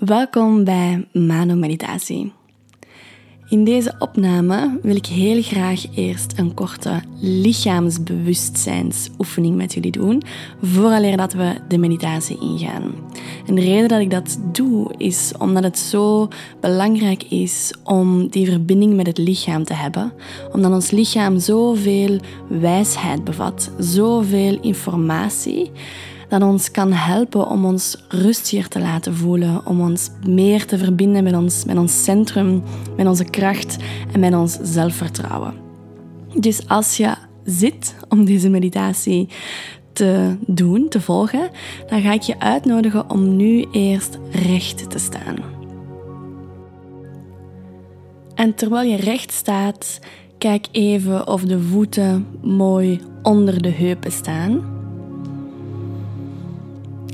Welkom bij Mano Meditatie. In deze opname wil ik heel graag eerst een korte lichaamsbewustzijnsoefening met jullie doen, vooraleer dat we de meditatie ingaan. En de reden dat ik dat doe is omdat het zo belangrijk is om die verbinding met het lichaam te hebben, omdat ons lichaam zoveel wijsheid bevat, zoveel informatie dat ons kan helpen om ons rustiger te laten voelen, om ons meer te verbinden met ons, met ons centrum, met onze kracht en met ons zelfvertrouwen. Dus als je zit om deze meditatie te doen, te volgen, dan ga ik je uitnodigen om nu eerst recht te staan. En terwijl je recht staat, kijk even of de voeten mooi onder de heupen staan.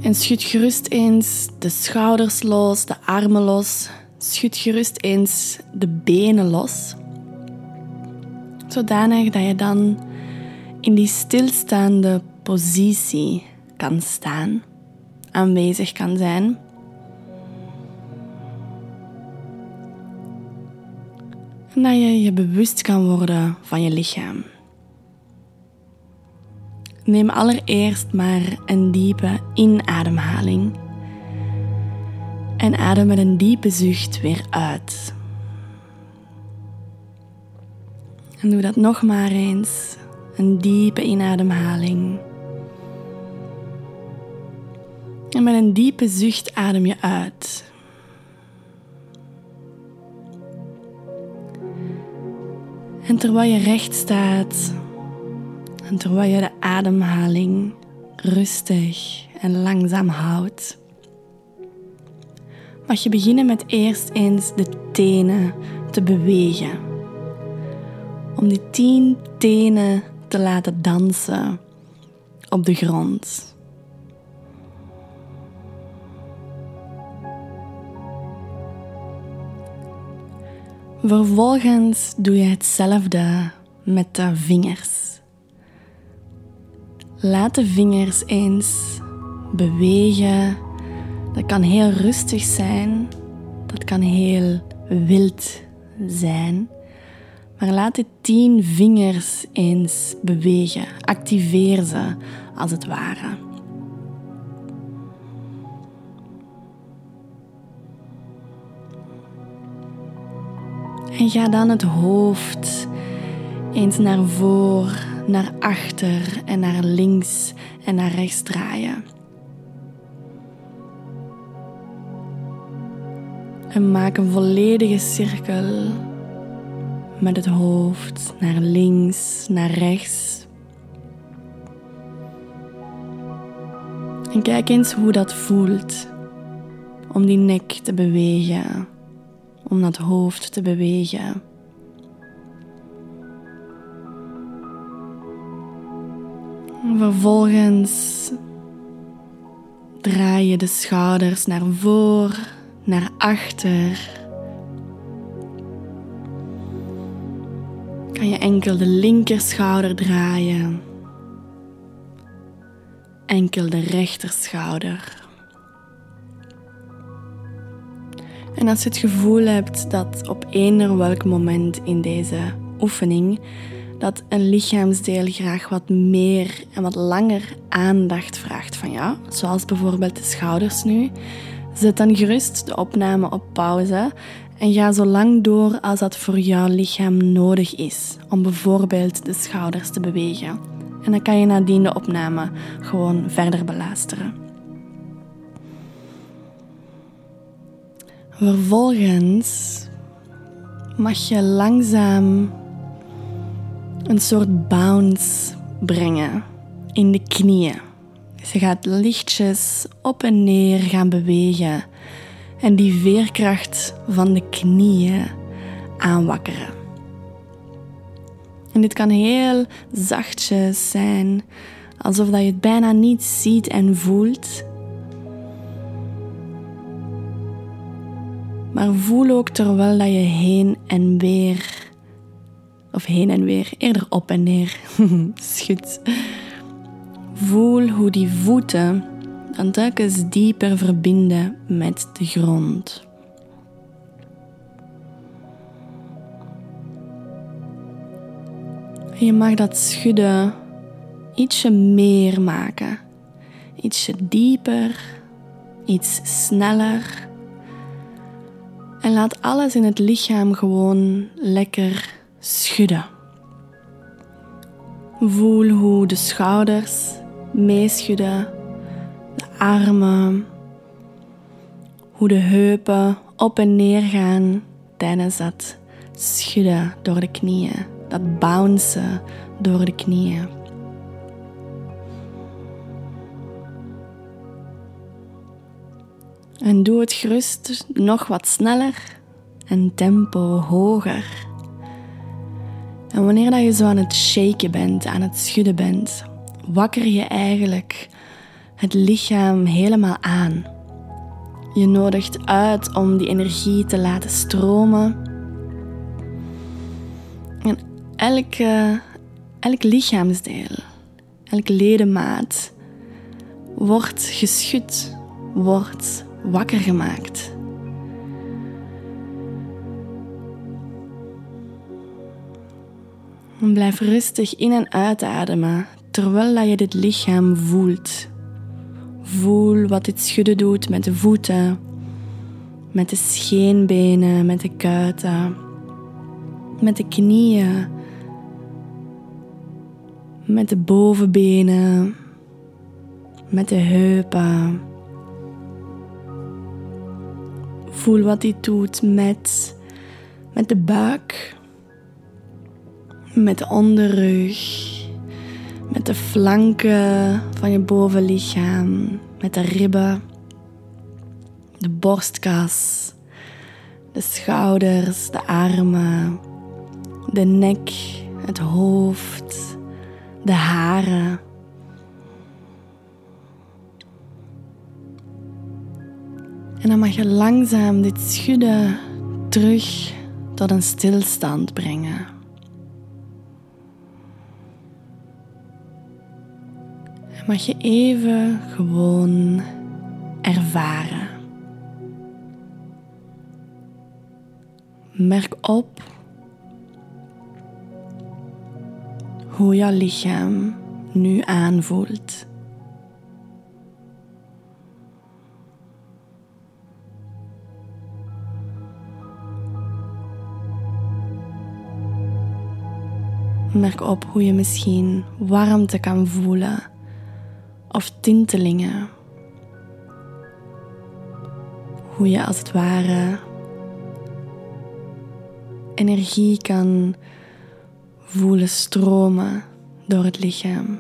En schud gerust eens de schouders los, de armen los. Schud gerust eens de benen los. Zodanig dat je dan in die stilstaande positie kan staan, aanwezig kan zijn. En dat je je bewust kan worden van je lichaam. Neem allereerst maar een diepe inademhaling. En adem met een diepe zucht weer uit. En doe dat nog maar eens. Een diepe inademhaling. En met een diepe zucht adem je uit. En terwijl je recht staat, en terwijl je de ademhaling rustig en langzaam houdt, mag je beginnen met eerst eens de tenen te bewegen. Om die tien tenen te laten dansen op de grond. Vervolgens doe je hetzelfde met de vingers. Laat de vingers eens bewegen. Dat kan heel rustig zijn. Dat kan heel wild zijn. Maar laat de tien vingers eens bewegen. Activeer ze als het ware. En ga dan het hoofd eens naar voren naar achter en naar links en naar rechts draaien. En maak een volledige cirkel met het hoofd naar links, naar rechts. En kijk eens hoe dat voelt om die nek te bewegen, om dat hoofd te bewegen. Vervolgens draai je de schouders naar voor, naar achter. Kan je enkel de linker schouder draaien, enkel de rechter schouder. En als je het gevoel hebt dat op eender welk moment in deze oefening dat een lichaamsdeel graag wat meer en wat langer aandacht vraagt van jou, zoals bijvoorbeeld de schouders nu, zet dan gerust de opname op pauze en ga zo lang door als dat voor jouw lichaam nodig is om bijvoorbeeld de schouders te bewegen. En dan kan je nadien de opname gewoon verder beluisteren. Vervolgens mag je langzaam een soort bounce brengen in de knieën. Ze gaat lichtjes op en neer gaan bewegen en die veerkracht van de knieën aanwakkeren. En dit kan heel zachtjes zijn, alsof dat je het bijna niet ziet en voelt. Maar voel ook terwijl dat je heen en weer of heen en weer, eerder op en neer. Schud. Voel hoe die voeten dan telkens dieper verbinden met de grond. je mag dat schudden ietsje meer maken. Ietsje dieper, iets sneller. En laat alles in het lichaam gewoon lekker schudden. Voel hoe de schouders meeschudden, de armen, hoe de heupen op en neer gaan tijdens dat schudden door de knieën, dat bouncen door de knieën. En doe het gerust nog wat sneller en tempo hoger. En wanneer dat je zo aan het shaken bent, aan het schudden bent, wakker je eigenlijk het lichaam helemaal aan. Je nodigt uit om die energie te laten stromen. En elke, elk lichaamsdeel, elk ledemaat wordt geschud, wordt wakker gemaakt. En blijf rustig in en uitademen terwijl je dit lichaam voelt. Voel wat dit schudden doet met de voeten, met de scheenbenen, met de kuiten, met de knieën, met de bovenbenen, met de heupen. Voel wat dit doet met, met de buik, met de onderrug, met de flanken van je bovenlichaam, met de ribben, de borstkas, de schouders, de armen, de nek, het hoofd, de haren. En dan mag je langzaam dit schudden terug tot een stilstand brengen. Mag je even gewoon ervaren. Merk op hoe jouw lichaam nu aanvoelt. Merk op hoe je misschien warmte kan voelen of tintelingen. Hoe je als het ware energie kan voelen stromen door het lichaam.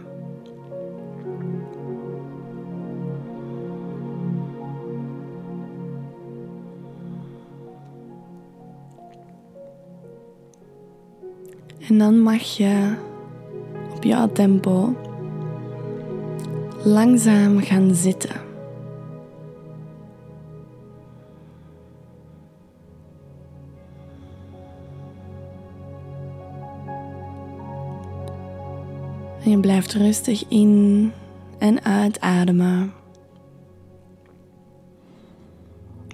En dan mag je op jouw tempo langzaam gaan zitten. En je blijft rustig in en uitademen.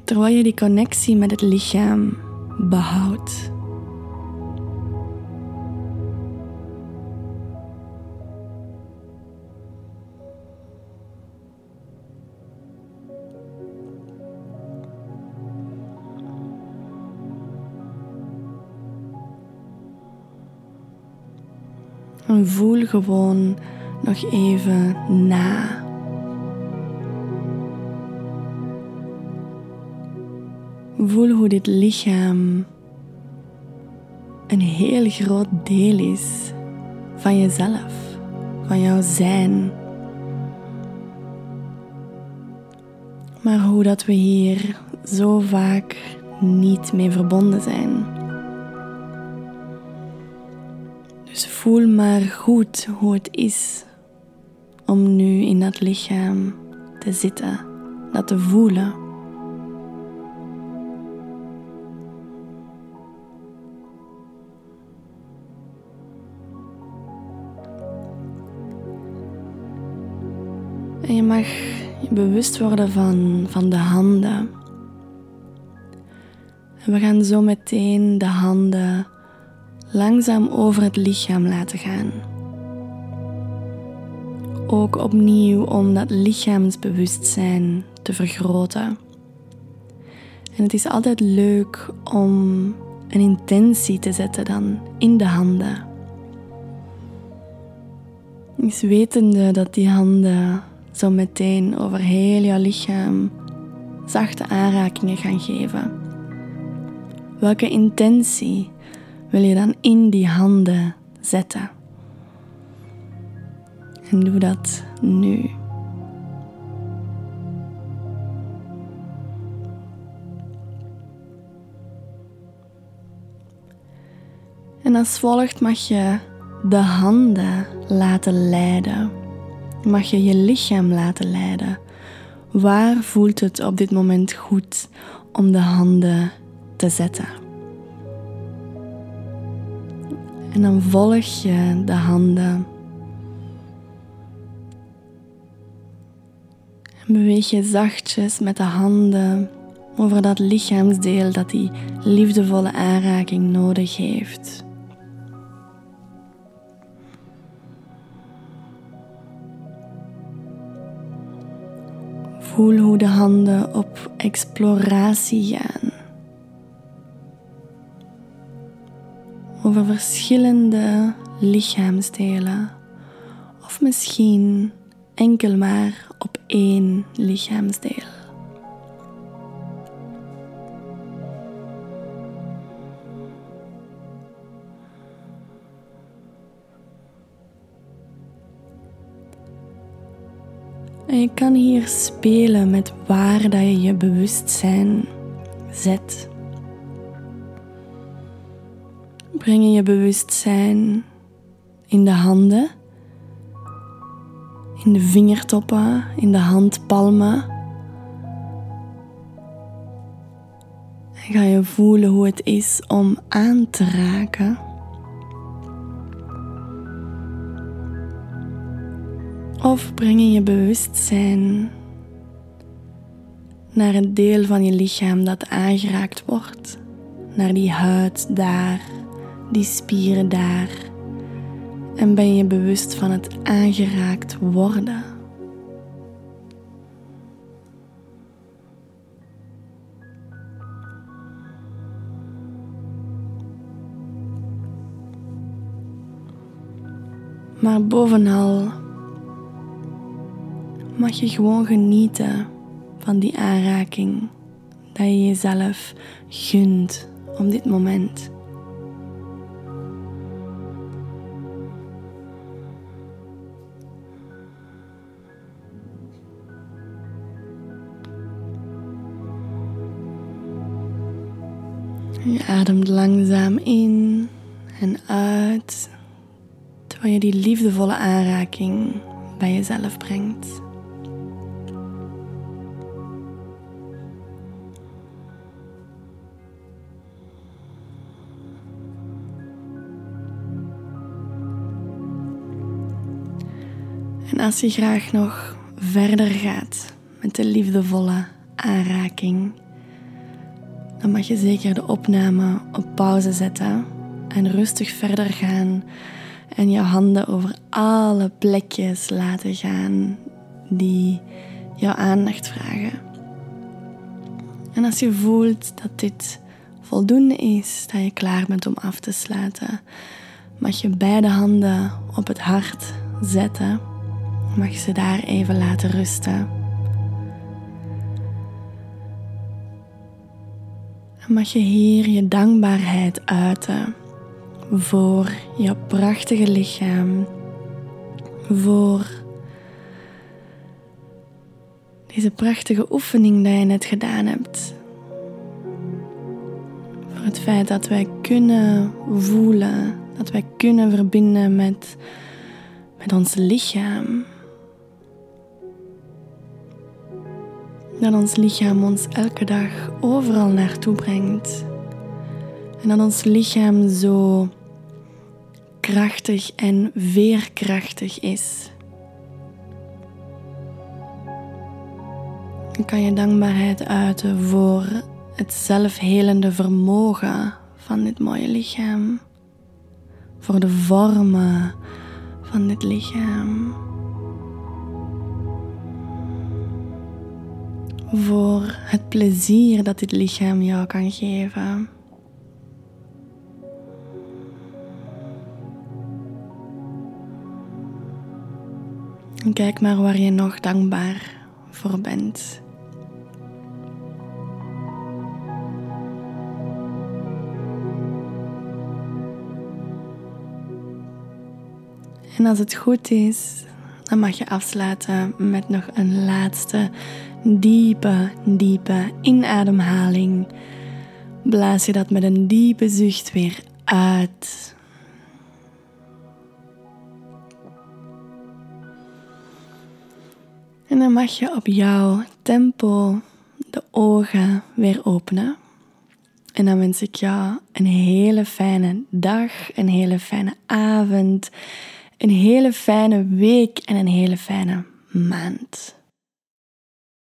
Terwijl je die connectie met het lichaam behoudt. En voel gewoon nog even na. Voel hoe dit lichaam een heel groot deel is van jezelf, van jouw zijn. Maar hoe dat we hier zo vaak niet mee verbonden zijn. Voel maar goed hoe het is om nu in dat lichaam te zitten, dat te voelen. En je mag je bewust worden van, van de handen. En we gaan zo meteen de handen langzaam over het lichaam laten gaan. Ook opnieuw om dat lichaamsbewustzijn te vergroten. En het is altijd leuk om een intentie te zetten dan in de handen. Is wetende dat die handen zo meteen over heel jouw lichaam zachte aanrakingen gaan geven. Welke intentie wil je dan in die handen zetten? En doe dat nu. En als volgt mag je de handen laten leiden. Mag je je lichaam laten leiden. Waar voelt het op dit moment goed om de handen te zetten? En dan volg je de handen. En beweeg je zachtjes met de handen over dat lichaamsdeel dat die liefdevolle aanraking nodig heeft. Voel hoe de handen op exploratie gaan. Over verschillende lichaamsdelen. Of misschien enkel maar op één lichaamsdeel. En je kan hier spelen met waar dat je je bewustzijn zet. Breng je bewustzijn in de handen, in de vingertoppen, in de handpalmen. En ga je voelen hoe het is om aan te raken. Of breng je je bewustzijn naar een deel van je lichaam dat aangeraakt wordt. Naar die huid daar, die spieren daar. En ben je bewust van het aangeraakt worden. Maar bovenal mag je gewoon genieten van die aanraking dat je jezelf gunt op dit moment. Je ademt langzaam in en uit, terwijl je die liefdevolle aanraking bij jezelf brengt. En als je graag nog verder gaat met de liefdevolle aanraking, dan mag je zeker de opname op pauze zetten en rustig verder gaan en je handen over alle plekjes laten gaan die jouw aandacht vragen. En als je voelt dat dit voldoende is, dat je klaar bent om af te sluiten, mag je beide handen op het hart zetten mag je ze daar even laten rusten. En mag je hier je dankbaarheid uiten voor je prachtige lichaam, voor deze prachtige oefening die je net gedaan hebt. Voor het feit dat wij kunnen voelen, dat wij kunnen verbinden met, met ons lichaam. Dat ons lichaam ons elke dag overal naartoe brengt. En dat ons lichaam zo krachtig en veerkrachtig is. Dan kan je dankbaarheid uiten voor het zelfhelende vermogen van dit mooie lichaam. Voor de vormen van dit lichaam. Voor het plezier dat dit lichaam jou kan geven. En kijk maar waar je nog dankbaar voor bent. En als het goed is, dan mag je afsluiten met nog een laatste diepe, diepe inademhaling. Blaas je dat met een diepe zucht weer uit. En dan mag je op jouw tempo de ogen weer openen. En dan wens ik jou een hele fijne dag, een hele fijne avond, een hele fijne week en een hele fijne maand.